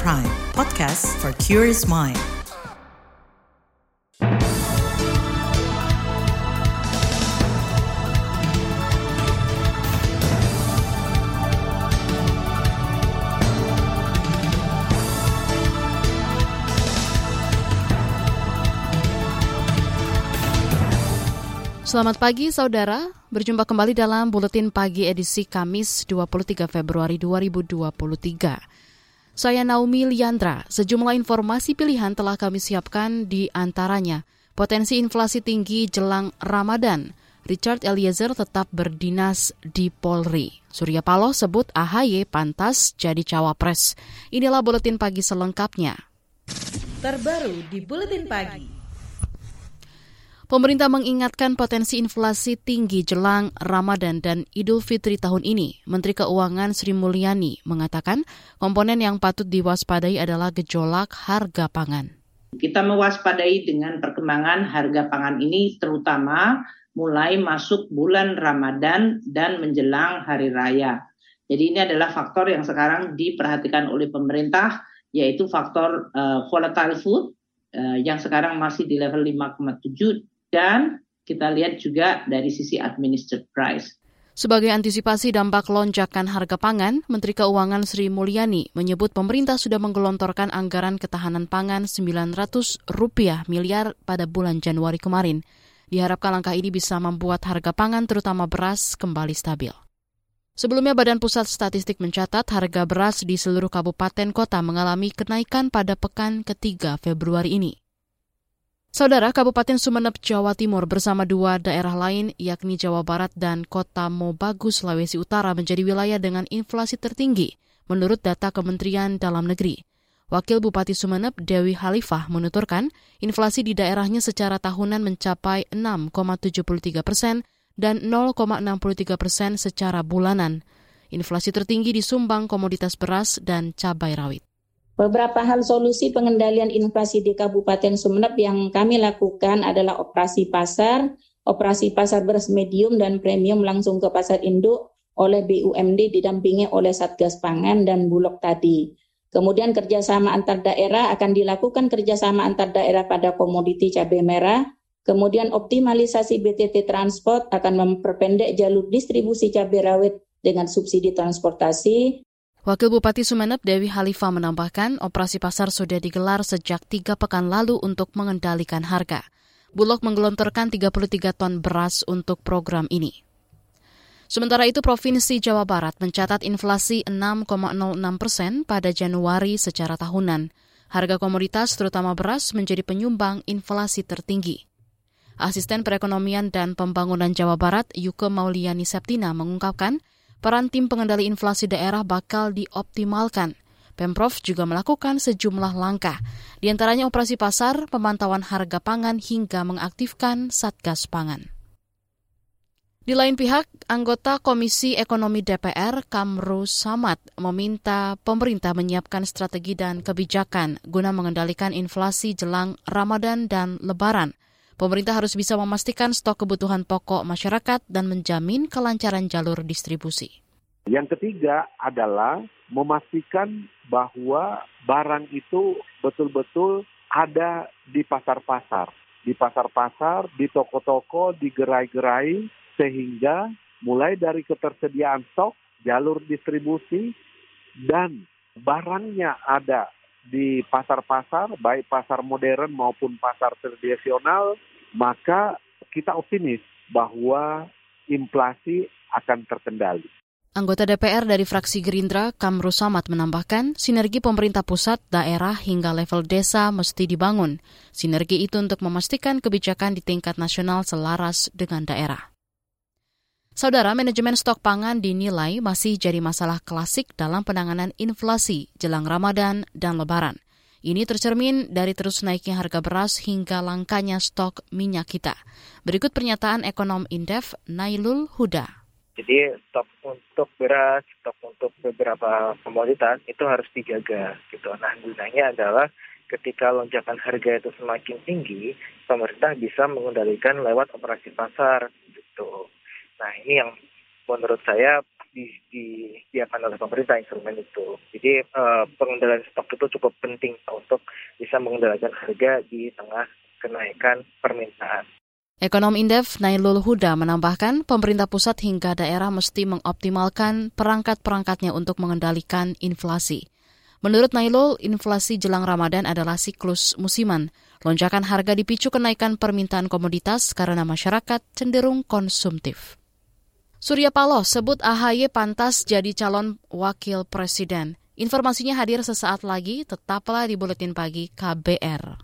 Prime, podcast for curious mind. Selamat pagi saudara, berjumpa kembali dalam Buletin Pagi edisi Kamis 23 Februari 2023. Saya Naomi Liandra, sejumlah informasi pilihan telah kami siapkan di antaranya potensi inflasi tinggi jelang Ramadan, Richard Eliezer tetap berdinas di Polri. Surya Paloh sebut AHY pantas jadi cawapres. Inilah Buletin Pagi selengkapnya. Terbaru di Buletin Pagi. Pemerintah mengingatkan potensi inflasi tinggi jelang Ramadan dan Idul Fitri tahun ini. Menteri Keuangan Sri Mulyani mengatakan komponen yang patut diwaspadai adalah gejolak harga pangan. Kita mewaspadai dengan perkembangan harga pangan ini terutama mulai masuk bulan Ramadan dan menjelang hari raya. Jadi ini adalah faktor yang sekarang diperhatikan oleh pemerintah yaitu faktor uh, volatile food uh, yang sekarang masih di level 5,7 dan kita lihat juga dari sisi administered price. Sebagai antisipasi dampak lonjakan harga pangan, Menteri Keuangan Sri Mulyani menyebut pemerintah sudah menggelontorkan anggaran ketahanan pangan 900 rupiah miliar pada bulan Januari kemarin. Diharapkan langkah ini bisa membuat harga pangan terutama beras kembali stabil. Sebelumnya Badan Pusat Statistik mencatat harga beras di seluruh kabupaten kota mengalami kenaikan pada pekan ketiga Februari ini. Saudara Kabupaten Sumeneb, Jawa Timur bersama dua daerah lain yakni Jawa Barat dan Kota Mobagus, Sulawesi Utara menjadi wilayah dengan inflasi tertinggi menurut data Kementerian Dalam Negeri. Wakil Bupati Sumeneb, Dewi Halifah, menuturkan inflasi di daerahnya secara tahunan mencapai 6,73 persen dan 0,63 persen secara bulanan. Inflasi tertinggi disumbang komoditas beras dan cabai rawit. Beberapa hal solusi pengendalian inflasi di Kabupaten Sumeneb yang kami lakukan adalah operasi pasar, operasi pasar beras medium dan premium langsung ke pasar induk oleh BUMD didampingi oleh Satgas Pangan dan Bulog tadi. Kemudian kerjasama antar daerah akan dilakukan kerjasama antar daerah pada komoditi cabai merah. Kemudian optimalisasi BTT Transport akan memperpendek jalur distribusi cabai rawit dengan subsidi transportasi. Wakil Bupati Sumeneb Dewi Halifah menambahkan operasi pasar sudah digelar sejak tiga pekan lalu untuk mengendalikan harga. Bulog menggelontorkan 33 ton beras untuk program ini. Sementara itu Provinsi Jawa Barat mencatat inflasi 6,06 persen pada Januari secara tahunan. Harga komoditas terutama beras menjadi penyumbang inflasi tertinggi. Asisten Perekonomian dan Pembangunan Jawa Barat Yuke Mauliani Septina mengungkapkan peran tim pengendali inflasi daerah bakal dioptimalkan. Pemprov juga melakukan sejumlah langkah, di antaranya operasi pasar, pemantauan harga pangan hingga mengaktifkan Satgas Pangan. Di lain pihak, anggota Komisi Ekonomi DPR Kamru Samad meminta pemerintah menyiapkan strategi dan kebijakan guna mengendalikan inflasi jelang Ramadan dan Lebaran. Pemerintah harus bisa memastikan stok kebutuhan pokok masyarakat dan menjamin kelancaran jalur distribusi. Yang ketiga adalah memastikan bahwa barang itu betul-betul ada di pasar-pasar. Di pasar-pasar, di toko-toko, di gerai-gerai, sehingga mulai dari ketersediaan stok, jalur distribusi, dan barangnya ada di pasar-pasar, baik pasar modern maupun pasar tradisional, maka kita optimis bahwa inflasi akan terkendali. Anggota DPR dari fraksi Gerindra, Kamru Samad menambahkan, sinergi pemerintah pusat, daerah, hingga level desa mesti dibangun. Sinergi itu untuk memastikan kebijakan di tingkat nasional selaras dengan daerah. Saudara, manajemen stok pangan dinilai masih jadi masalah klasik dalam penanganan inflasi jelang Ramadan dan Lebaran. Ini tercermin dari terus naiknya harga beras hingga langkanya stok minyak kita. Berikut pernyataan ekonom Indef Nailul Huda. Jadi stok untuk beras, stok untuk beberapa komoditas itu harus dijaga gitu. Nah gunanya adalah ketika lonjakan harga itu semakin tinggi, pemerintah bisa mengendalikan lewat operasi pasar gitu. Nah ini yang menurut saya disediakan oleh pemerintah instrumen itu. Jadi uh, pengendalian stok itu cukup penting untuk bisa mengendalikan harga di tengah kenaikan permintaan. Ekonom Indef Nailul Huda menambahkan pemerintah pusat hingga daerah mesti mengoptimalkan perangkat-perangkatnya untuk mengendalikan inflasi. Menurut Nailul, inflasi jelang Ramadan adalah siklus musiman. Lonjakan harga dipicu kenaikan permintaan komoditas karena masyarakat cenderung konsumtif. Surya Paloh sebut AHY pantas jadi calon wakil presiden. Informasinya hadir sesaat lagi, tetaplah di Buletin Pagi KBR.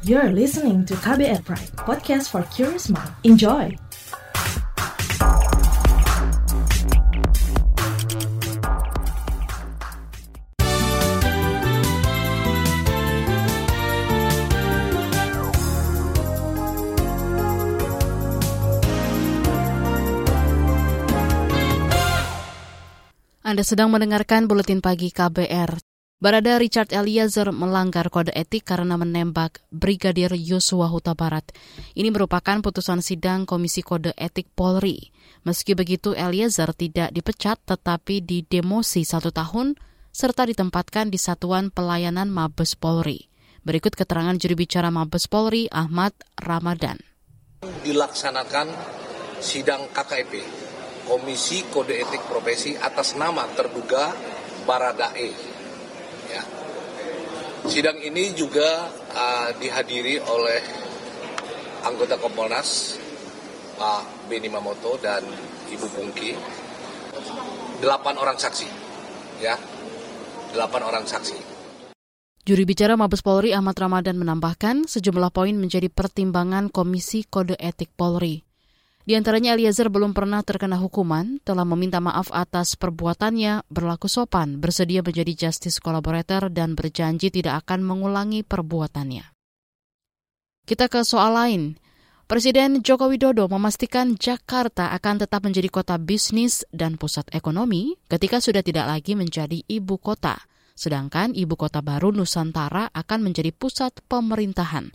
You're listening to KBR Pride, podcast for curious mind. Enjoy! Anda sedang mendengarkan Buletin Pagi KBR. Barada Richard Eliezer melanggar kode etik karena menembak Brigadir Yosua Huta Barat. Ini merupakan putusan sidang Komisi Kode Etik Polri. Meski begitu, Eliezer tidak dipecat tetapi didemosi satu tahun serta ditempatkan di Satuan Pelayanan Mabes Polri. Berikut keterangan juri bicara Mabes Polri, Ahmad Ramadan. Dilaksanakan sidang KKP Komisi Kode Etik Profesi atas nama terduga Baradae. Ya. Sidang ini juga uh, dihadiri oleh anggota Kompolnas Pak Beni Mamoto dan Ibu Pungki. Delapan orang saksi, ya, delapan orang saksi. Juri bicara Mabes Polri Ahmad Ramadan menambahkan sejumlah poin menjadi pertimbangan Komisi Kode Etik Polri. Di antaranya Eliezer belum pernah terkena hukuman, telah meminta maaf atas perbuatannya, berlaku sopan, bersedia menjadi justice collaborator, dan berjanji tidak akan mengulangi perbuatannya. Kita ke soal lain. Presiden Joko Widodo memastikan Jakarta akan tetap menjadi kota bisnis dan pusat ekonomi ketika sudah tidak lagi menjadi ibu kota. Sedangkan ibu kota baru Nusantara akan menjadi pusat pemerintahan.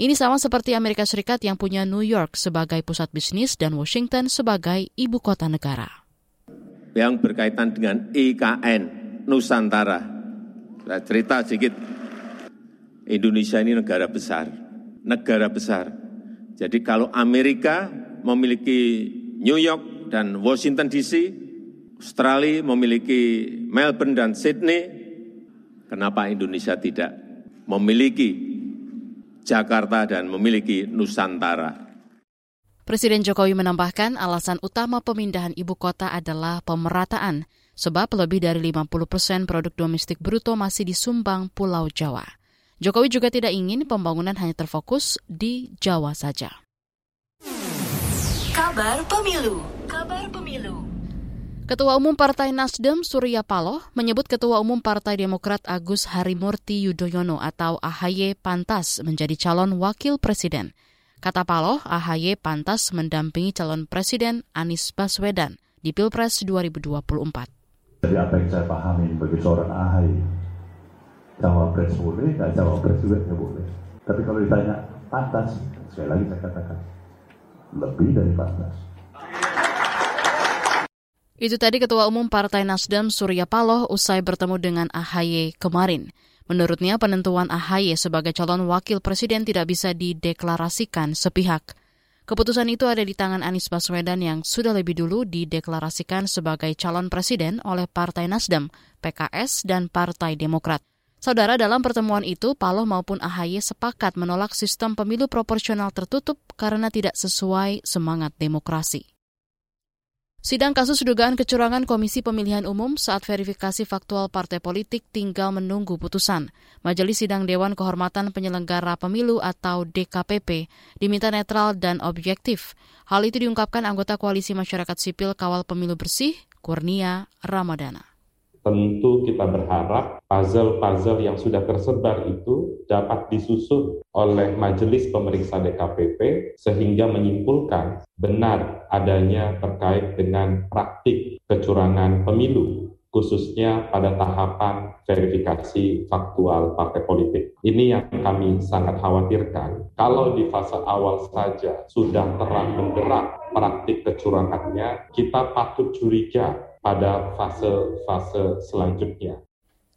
Ini sama seperti Amerika Serikat yang punya New York sebagai pusat bisnis dan Washington sebagai ibu kota negara. Yang berkaitan dengan IKN Nusantara. Saya cerita sedikit. Indonesia ini negara besar. Negara besar. Jadi kalau Amerika memiliki New York dan Washington DC, Australia memiliki Melbourne dan Sydney, kenapa Indonesia tidak memiliki Jakarta dan memiliki Nusantara. Presiden Jokowi menambahkan alasan utama pemindahan ibu kota adalah pemerataan, sebab lebih dari 50 persen produk domestik bruto masih disumbang Pulau Jawa. Jokowi juga tidak ingin pembangunan hanya terfokus di Jawa saja. Kabar Pemilu Kabar Pemilu Ketua Umum Partai Nasdem Surya Paloh menyebut Ketua Umum Partai Demokrat Agus Harimurti Yudhoyono atau AHY pantas menjadi calon wakil presiden. Kata Paloh, AHY pantas mendampingi calon presiden Anies Baswedan di Pilpres 2024. Jadi apa yang saya pahami bagi seorang AHY, cawapres boleh, nggak cawapres juga nggak boleh. Tapi kalau ditanya pantas, sekali lagi saya katakan, lebih dari pantas. Itu tadi Ketua Umum Partai Nasdem Surya Paloh usai bertemu dengan AHY kemarin. Menurutnya penentuan AHY sebagai calon wakil presiden tidak bisa dideklarasikan sepihak. Keputusan itu ada di tangan Anies Baswedan yang sudah lebih dulu dideklarasikan sebagai calon presiden oleh Partai Nasdem, PKS, dan Partai Demokrat. Saudara, dalam pertemuan itu, Paloh maupun AHY sepakat menolak sistem pemilu proporsional tertutup karena tidak sesuai semangat demokrasi. Sidang kasus dugaan kecurangan Komisi Pemilihan Umum saat verifikasi faktual partai politik tinggal menunggu putusan. Majelis Sidang Dewan Kehormatan Penyelenggara Pemilu atau DKPP diminta netral dan objektif. Hal itu diungkapkan anggota Koalisi Masyarakat Sipil Kawal Pemilu Bersih, Kurnia Ramadana tentu kita berharap puzzle-puzzle yang sudah tersebar itu dapat disusun oleh Majelis Pemeriksa DKPP sehingga menyimpulkan benar adanya terkait dengan praktik kecurangan pemilu khususnya pada tahapan verifikasi faktual partai politik. Ini yang kami sangat khawatirkan. Kalau di fase awal saja sudah terang benderang praktik kecurangannya, kita patut curiga pada fase-fase selanjutnya.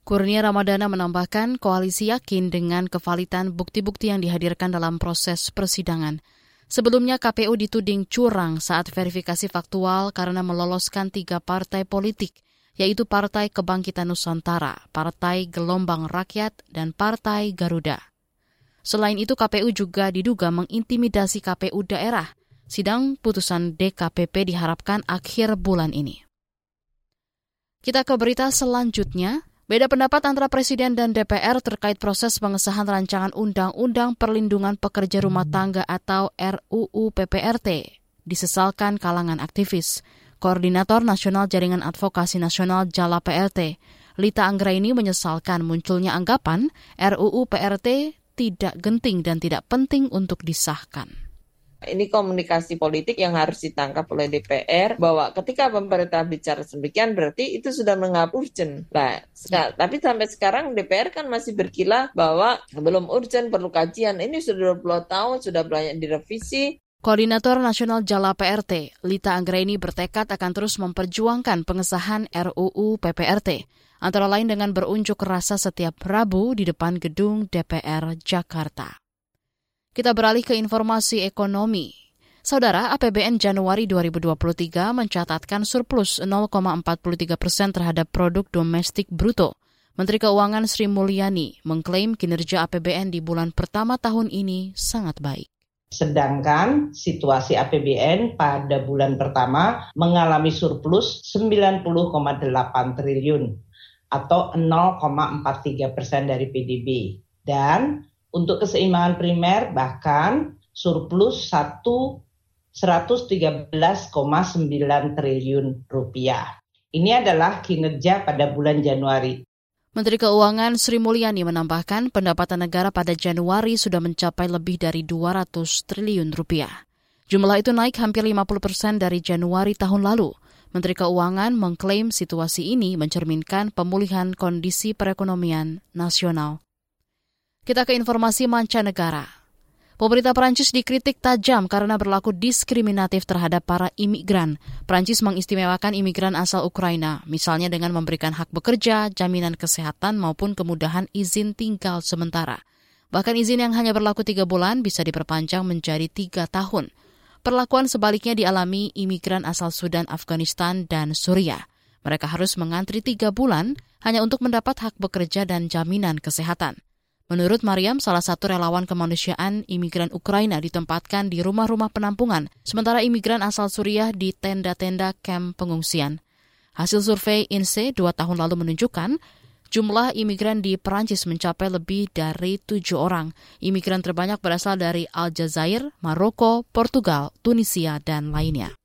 Kurnia Ramadana menambahkan koalisi yakin dengan kevalitan bukti-bukti yang dihadirkan dalam proses persidangan. Sebelumnya KPU dituding curang saat verifikasi faktual karena meloloskan tiga partai politik, yaitu Partai Kebangkitan Nusantara, Partai Gelombang Rakyat, dan Partai Garuda. Selain itu KPU juga diduga mengintimidasi KPU daerah. Sidang putusan DKPP diharapkan akhir bulan ini. Kita ke berita selanjutnya. Beda pendapat antara Presiden dan DPR terkait proses pengesahan rancangan Undang-Undang Perlindungan Pekerja Rumah Tangga atau RUU PPRT disesalkan kalangan aktivis. Koordinator Nasional Jaringan Advokasi Nasional Jala PRT, Lita Anggraini menyesalkan munculnya anggapan RUU PRT tidak genting dan tidak penting untuk disahkan. Ini komunikasi politik yang harus ditangkap oleh DPR bahwa ketika pemerintah bicara demikian berarti itu sudah menganggap urgent. Nah, tapi sampai sekarang DPR kan masih berkilah bahwa belum urgent perlu kajian. Ini sudah 20 tahun sudah banyak direvisi. Koordinator Nasional Jala PRT, Lita Anggraini bertekad akan terus memperjuangkan pengesahan RUU PPRT, antara lain dengan berunjuk rasa setiap Rabu di depan gedung DPR Jakarta. Kita beralih ke informasi ekonomi. Saudara, APBN Januari 2023 mencatatkan surplus 0,43 persen terhadap produk domestik bruto. Menteri Keuangan Sri Mulyani mengklaim kinerja APBN di bulan pertama tahun ini sangat baik. Sedangkan situasi APBN pada bulan pertama mengalami surplus 90,8 triliun atau 0,43 persen dari PDB. Dan untuk keseimbangan primer bahkan surplus 1 113,9 triliun rupiah. Ini adalah kinerja pada bulan Januari. Menteri Keuangan Sri Mulyani menambahkan pendapatan negara pada Januari sudah mencapai lebih dari 200 triliun rupiah. Jumlah itu naik hampir 50 persen dari Januari tahun lalu. Menteri Keuangan mengklaim situasi ini mencerminkan pemulihan kondisi perekonomian nasional. Kita ke informasi mancanegara. Pemerintah Prancis dikritik tajam karena berlaku diskriminatif terhadap para imigran. Prancis mengistimewakan imigran asal Ukraina, misalnya dengan memberikan hak bekerja, jaminan kesehatan, maupun kemudahan izin tinggal sementara. Bahkan izin yang hanya berlaku tiga bulan bisa diperpanjang menjadi tiga tahun. Perlakuan sebaliknya dialami imigran asal Sudan, Afghanistan, dan Suriah. Mereka harus mengantri tiga bulan hanya untuk mendapat hak bekerja dan jaminan kesehatan. Menurut Mariam, salah satu relawan kemanusiaan, imigran Ukraina ditempatkan di rumah-rumah penampungan, sementara imigran asal Suriah di tenda-tenda kamp pengungsian. Hasil survei INSEE dua tahun lalu menunjukkan jumlah imigran di Perancis mencapai lebih dari tujuh orang. Imigran terbanyak berasal dari Aljazair, Maroko, Portugal, Tunisia, dan lainnya.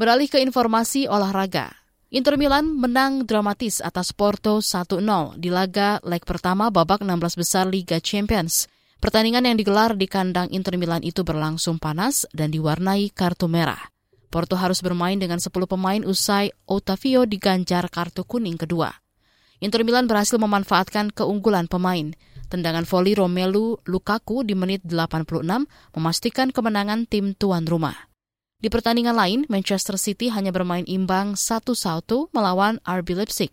Beralih ke informasi olahraga. Inter Milan menang dramatis atas Porto 1-0 di laga leg pertama babak 16 besar Liga Champions. Pertandingan yang digelar di kandang Inter Milan itu berlangsung panas dan diwarnai kartu merah. Porto harus bermain dengan 10 pemain usai Otavio diganjar kartu kuning kedua. Inter Milan berhasil memanfaatkan keunggulan pemain. Tendangan voli Romelu Lukaku di menit 86 memastikan kemenangan tim tuan rumah. Di pertandingan lain, Manchester City hanya bermain imbang 1-1 melawan RB Leipzig.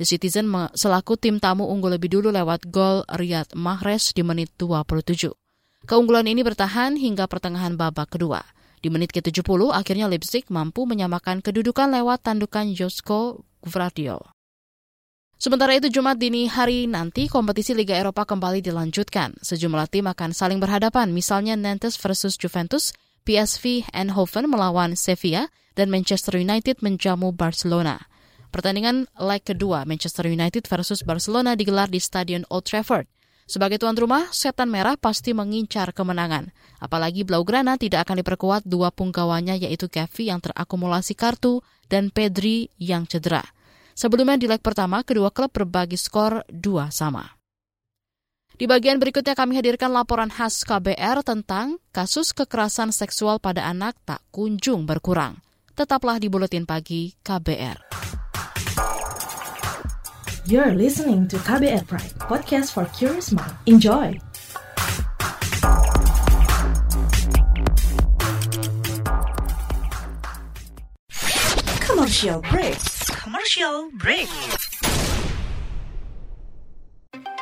The Citizen selaku tim tamu unggul lebih dulu lewat gol Riyad Mahrez di menit 27. Keunggulan ini bertahan hingga pertengahan babak kedua. Di menit ke-70, akhirnya Leipzig mampu menyamakan kedudukan lewat tandukan Josko Gvardiol. Sementara itu Jumat dini hari nanti kompetisi Liga Eropa kembali dilanjutkan. Sejumlah tim akan saling berhadapan, misalnya Nantes versus Juventus, PSV Eindhoven melawan Sevilla dan Manchester United menjamu Barcelona. Pertandingan leg kedua Manchester United versus Barcelona digelar di Stadion Old Trafford. Sebagai tuan rumah, setan merah pasti mengincar kemenangan. Apalagi Blaugrana tidak akan diperkuat dua punggawanya yaitu Gavi yang terakumulasi kartu dan Pedri yang cedera. Sebelumnya di leg pertama, kedua klub berbagi skor dua sama. Di bagian berikutnya kami hadirkan laporan khas KBR tentang kasus kekerasan seksual pada anak tak kunjung berkurang. Tetaplah di Buletin Pagi KBR. You're listening to KBR Pride, podcast for curious mind. Enjoy! Commercial break. Commercial break.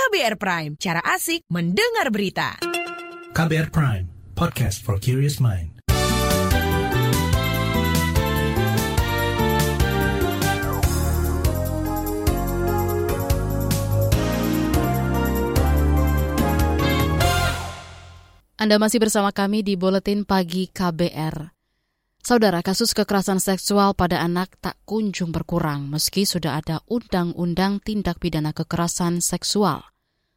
KBR Prime, cara asik mendengar berita. KBR Prime, podcast for curious mind. Anda masih bersama kami di Buletin Pagi KBR. Saudara, kasus kekerasan seksual pada anak tak kunjung berkurang meski sudah ada undang-undang tindak pidana kekerasan seksual.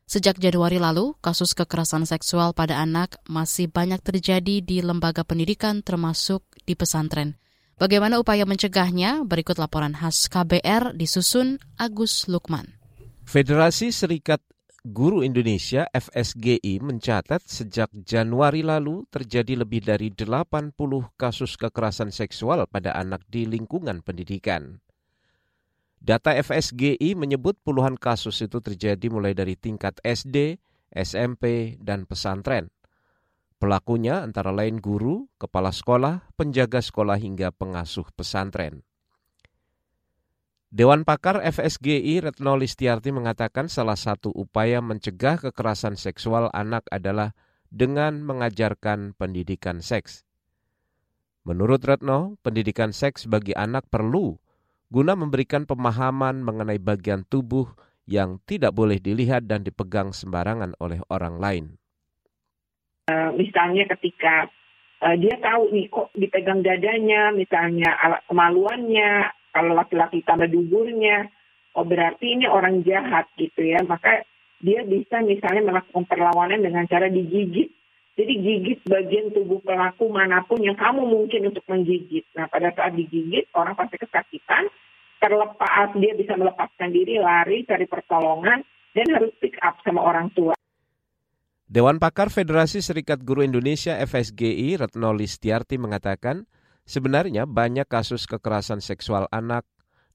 Sejak Januari lalu, kasus kekerasan seksual pada anak masih banyak terjadi di lembaga pendidikan termasuk di pesantren. Bagaimana upaya mencegahnya? Berikut laporan khas KBR disusun Agus Lukman. Federasi Serikat Guru Indonesia FSGI mencatat sejak Januari lalu terjadi lebih dari 80 kasus kekerasan seksual pada anak di lingkungan pendidikan. Data FSGI menyebut puluhan kasus itu terjadi mulai dari tingkat SD, SMP, dan pesantren. Pelakunya antara lain guru, kepala sekolah, penjaga sekolah hingga pengasuh pesantren. Dewan Pakar FSGI Retno Listiarti mengatakan salah satu upaya mencegah kekerasan seksual anak adalah dengan mengajarkan pendidikan seks. Menurut Retno, pendidikan seks bagi anak perlu guna memberikan pemahaman mengenai bagian tubuh yang tidak boleh dilihat dan dipegang sembarangan oleh orang lain. Uh, misalnya ketika uh, dia tahu nih kok dipegang dadanya, misalnya alat kemaluannya, kalau laki-laki tambah duburnya, oh berarti ini orang jahat gitu ya. Maka dia bisa misalnya melakukan perlawanan dengan cara digigit. Jadi gigit bagian tubuh pelaku mana pun yang kamu mungkin untuk menggigit. Nah pada saat digigit orang pasti kesakitan, terlepas dia bisa melepaskan diri, lari, cari pertolongan, dan harus pick up sama orang tua. Dewan Pakar Federasi Serikat Guru Indonesia FSGI Retno Listiarti mengatakan, Sebenarnya banyak kasus kekerasan seksual anak,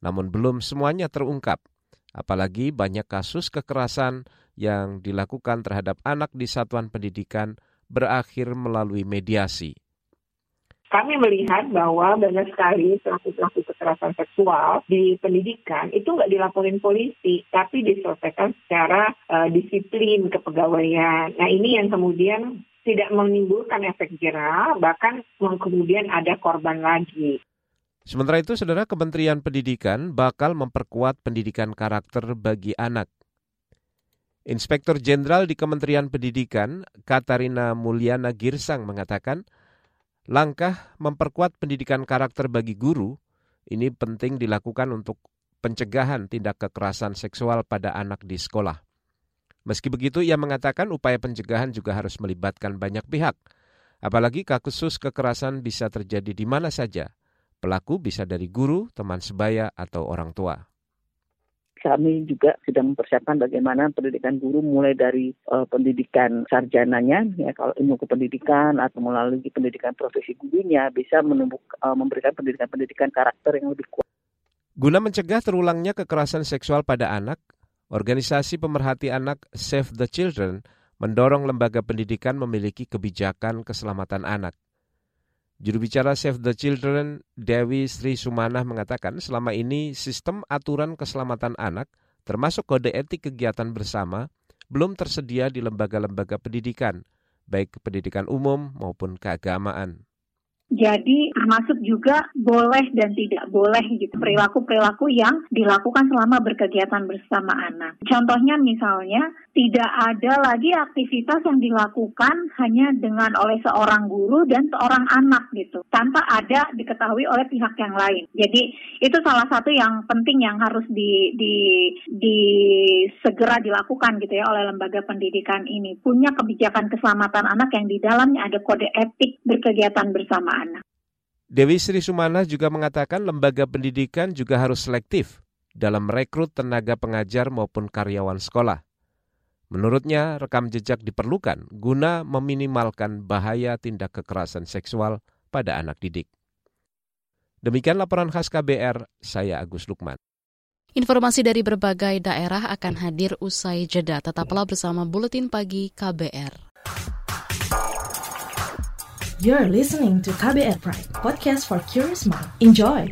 namun belum semuanya terungkap. Apalagi banyak kasus kekerasan yang dilakukan terhadap anak di satuan pendidikan berakhir melalui mediasi. Kami melihat bahwa banyak sekali pelaku-pelaku kekerasan seksual di pendidikan itu nggak dilaporin polisi, tapi diselesaikan secara uh, disiplin kepegawaian. Nah ini yang kemudian tidak menimbulkan efek jerah, bahkan kemudian ada korban lagi. Sementara itu, Saudara Kementerian Pendidikan bakal memperkuat pendidikan karakter bagi anak. Inspektur Jenderal di Kementerian Pendidikan, Katarina Mulyana Girsang mengatakan, langkah memperkuat pendidikan karakter bagi guru ini penting dilakukan untuk pencegahan tindak kekerasan seksual pada anak di sekolah. Meski begitu, ia mengatakan upaya pencegahan juga harus melibatkan banyak pihak. Apalagi kasus kekerasan bisa terjadi di mana saja. Pelaku bisa dari guru, teman sebaya, atau orang tua kami juga sedang mempersiapkan bagaimana pendidikan guru mulai dari uh, pendidikan sarjananya ya kalau ilmu kependidikan atau melalui pendidikan profesi gurunya bisa menumbuh uh, memberikan pendidikan-pendidikan karakter yang lebih kuat. Guna mencegah terulangnya kekerasan seksual pada anak, organisasi pemerhati anak Save the Children mendorong lembaga pendidikan memiliki kebijakan keselamatan anak. Juru bicara Save the Children, Dewi Sri Sumanah mengatakan selama ini sistem aturan keselamatan anak, termasuk kode etik kegiatan bersama, belum tersedia di lembaga-lembaga pendidikan, baik pendidikan umum maupun keagamaan. Jadi termasuk juga boleh dan tidak boleh gitu perilaku-perilaku yang dilakukan selama berkegiatan bersama anak. Contohnya misalnya tidak ada lagi aktivitas yang dilakukan hanya dengan oleh seorang guru dan seorang anak gitu tanpa ada diketahui oleh pihak yang lain. Jadi itu salah satu yang penting yang harus di, di, di segera dilakukan gitu ya oleh lembaga pendidikan ini punya kebijakan keselamatan anak yang di dalamnya ada kode etik berkegiatan bersama anak. Dewi Sri Sumana juga mengatakan lembaga pendidikan juga harus selektif dalam merekrut tenaga pengajar maupun karyawan sekolah. Menurutnya, rekam jejak diperlukan guna meminimalkan bahaya tindak kekerasan seksual pada anak didik. Demikian laporan khas KBR, saya Agus Lukman. Informasi dari berbagai daerah akan hadir usai jeda. Tetaplah bersama Buletin Pagi KBR. You're listening to KBR Pride, podcast for curious mind. Enjoy!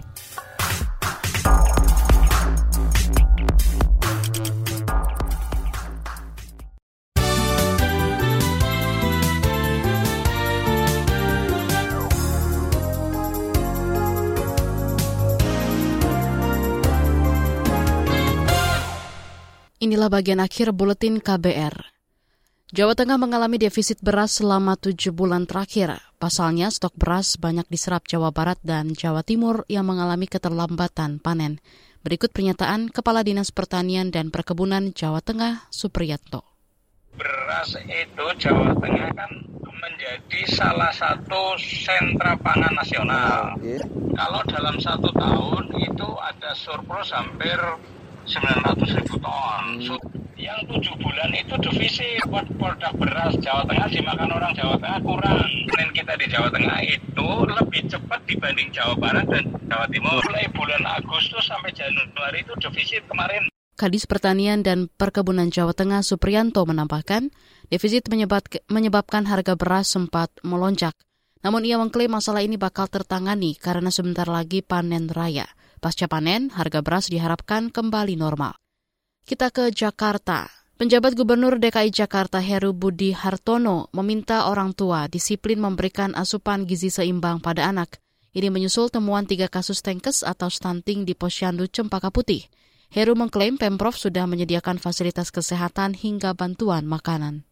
Inilah bagian akhir buletin KBR. Jawa Tengah mengalami defisit beras selama tujuh bulan terakhir. Pasalnya, stok beras banyak diserap Jawa Barat dan Jawa Timur yang mengalami keterlambatan panen. Berikut pernyataan Kepala Dinas Pertanian dan Perkebunan Jawa Tengah, Supriyatno. Beras itu Jawa Tengah kan menjadi salah satu sentra pangan nasional. Kalau dalam satu tahun itu ada surplus hampir 900 ribu ton. Yang tujuh bulan itu defisit produk beras Jawa Tengah dimakan orang Jawa Tengah kurang. Panen kita di Jawa Tengah itu lebih cepat dibanding Jawa Barat dan Jawa Timur. Mulai bulan Agustus sampai Januari itu defisit kemarin. Kadis Pertanian dan Perkebunan Jawa Tengah Supriyanto menambahkan, defisit menyebabkan harga beras sempat melonjak. Namun ia mengklaim masalah ini bakal tertangani karena sebentar lagi panen raya. Pasca panen, harga beras diharapkan kembali normal. Kita ke Jakarta. Penjabat Gubernur DKI Jakarta Heru Budi Hartono meminta orang tua disiplin memberikan asupan gizi seimbang pada anak. Ini menyusul temuan tiga kasus tengkes atau stunting di Posyandu Cempaka Putih. Heru mengklaim Pemprov sudah menyediakan fasilitas kesehatan hingga bantuan makanan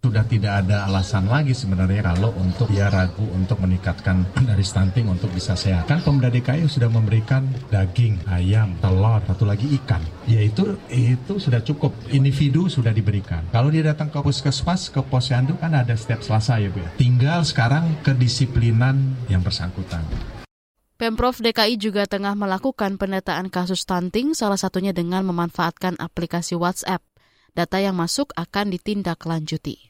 sudah tidak ada alasan lagi sebenarnya kalau untuk dia ragu untuk meningkatkan dari stunting untuk bisa sehat. Kan Pemda DKI sudah memberikan daging, ayam, telur, satu lagi ikan. Yaitu itu sudah cukup. Individu sudah diberikan. Kalau dia datang ke puskesmas, ke posyandu kan ada setiap Selasa ya Bu ya. Tinggal sekarang kedisiplinan yang bersangkutan. Pemprov DKI juga tengah melakukan pendataan kasus stunting, salah satunya dengan memanfaatkan aplikasi WhatsApp. Data yang masuk akan ditindaklanjuti.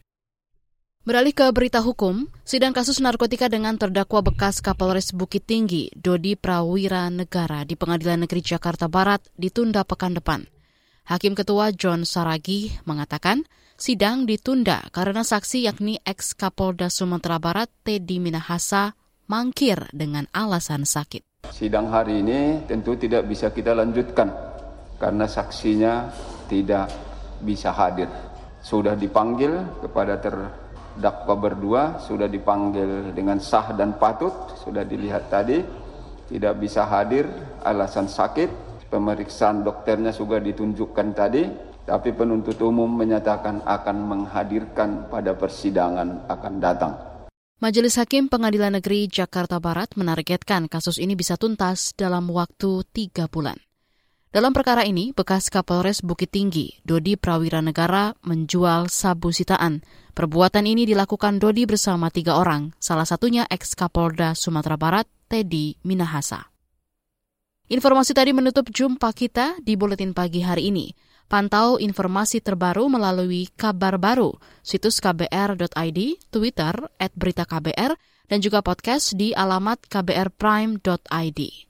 Beralih ke berita hukum, sidang kasus narkotika dengan terdakwa bekas Kapolres Bukit Tinggi, Dodi Prawira Negara di Pengadilan Negeri Jakarta Barat ditunda pekan depan. Hakim Ketua John Saragi mengatakan sidang ditunda karena saksi yakni ex-Kapolda Sumatera Barat Teddy Minahasa mangkir dengan alasan sakit. Sidang hari ini tentu tidak bisa kita lanjutkan karena saksinya tidak bisa hadir. Sudah dipanggil kepada ter dakwa berdua sudah dipanggil dengan sah dan patut, sudah dilihat tadi, tidak bisa hadir alasan sakit, pemeriksaan dokternya sudah ditunjukkan tadi, tapi penuntut umum menyatakan akan menghadirkan pada persidangan akan datang. Majelis Hakim Pengadilan Negeri Jakarta Barat menargetkan kasus ini bisa tuntas dalam waktu tiga bulan. Dalam perkara ini, bekas Kapolres Bukit Tinggi, Dodi Prawira Negara, menjual sabu sitaan. Perbuatan ini dilakukan Dodi bersama tiga orang, salah satunya ex-Kapolda Sumatera Barat, Teddy Minahasa. Informasi tadi menutup jumpa kita di Buletin Pagi hari ini. Pantau informasi terbaru melalui kabar baru, situs kbr.id, Twitter, at berita KBR, dan juga podcast di alamat kbrprime.id.